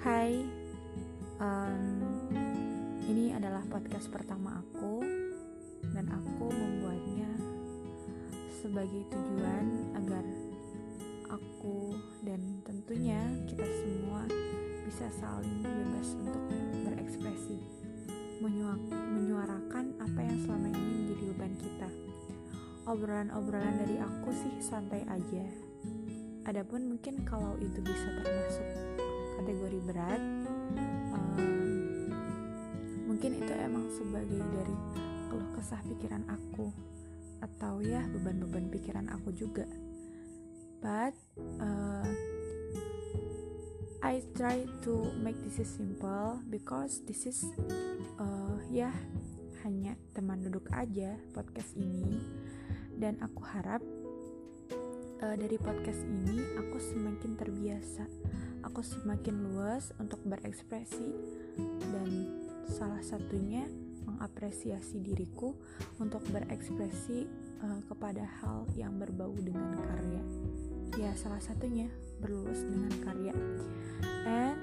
Hai, um, ini adalah podcast pertama aku dan aku membuatnya sebagai tujuan agar aku dan tentunya kita semua bisa saling bebas untuk berekspresi, menyuarakan apa yang selama ini menjadi beban kita. Obrolan-obrolan dari aku sih santai aja. Adapun mungkin kalau itu bisa termasuk kategori berat mungkin itu emang sebagai dari keluh kesah pikiran aku atau ya beban-beban pikiran aku juga. But uh, I try to make this is simple because this is uh, ya hanya teman duduk aja podcast ini. Dan aku harap uh, dari podcast ini aku semakin terbiasa aku semakin luas untuk berekspresi dan salah satunya mengapresiasi diriku untuk berekspresi uh, kepada hal yang berbau dengan karya. Ya, salah satunya berlulus dengan karya. And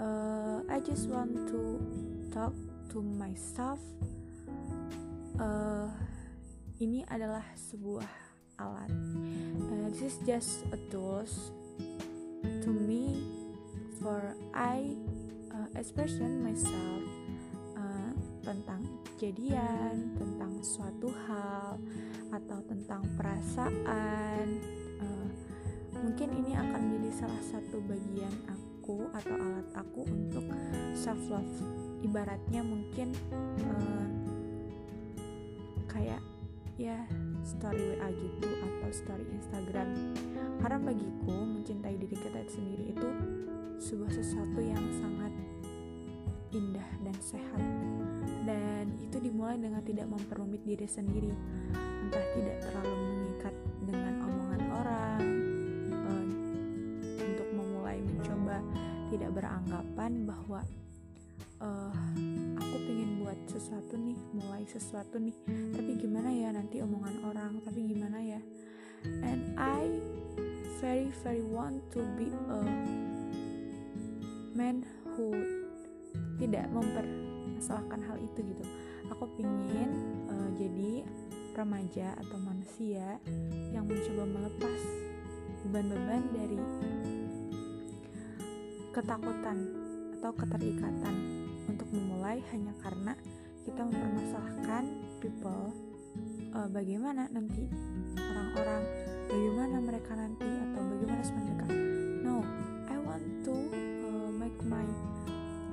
uh, I just want to talk to myself. Uh, ini adalah sebuah alat. Uh, this is just a tools to me for I uh, expression myself tentang kejadian, tentang suatu hal, atau tentang perasaan. Uh, mungkin ini akan menjadi salah satu bagian aku atau alat aku untuk self love. Ibaratnya mungkin uh, kayak ya story WA gitu atau story Instagram. Karena bagiku mencintai diri kita sendiri itu sebuah sesuatu yang sangat indah dan sehat dan itu dimulai dengan tidak memperumit diri sendiri entah tidak terlalu mengikat dengan omongan orang uh, untuk memulai mencoba tidak beranggapan bahwa uh, aku pengen buat sesuatu nih mulai sesuatu nih. Tapi gimana ya nanti omongan orang? Tapi gimana ya? And I very very want to be a man who tidak mempermasalahkan hal itu gitu. Aku pingin uh, jadi remaja atau manusia yang mencoba melepas beban-beban dari ketakutan atau keterikatan hanya karena kita mempermasalahkan people uh, bagaimana nanti orang-orang bagaimana mereka nanti atau bagaimana mereka. No I want to uh, make my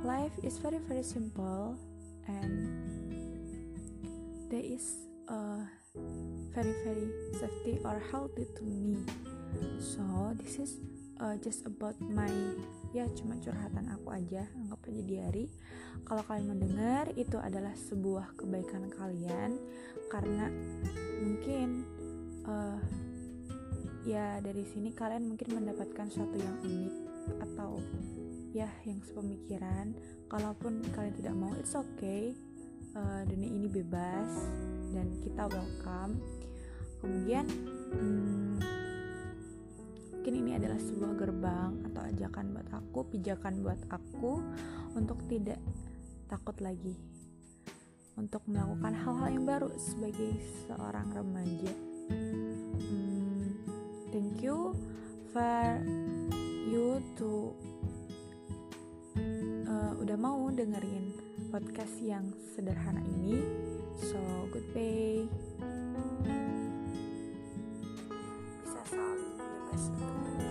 life is very very simple and there is a very very safety or healthy to me. So this is uh, just about my ya cuma curhatan aku aja anggap aja diary kalau kalian mendengar itu adalah sebuah kebaikan kalian. Karena mungkin uh, ya dari sini kalian mungkin mendapatkan sesuatu yang unik atau ya yang sepemikiran. Kalaupun kalian tidak mau it's okay. Uh, dunia ini bebas dan kita welcome. Kemudian hmm, mungkin ini adalah sebuah gerbang atau ajakan buat aku pijakan buat aku untuk tidak takut lagi untuk melakukan hal-hal yang baru sebagai seorang remaja hmm, thank you for you to udah mau dengerin podcast yang sederhana ini. So, goodbye. Bisa saling bebas untuk berekspresi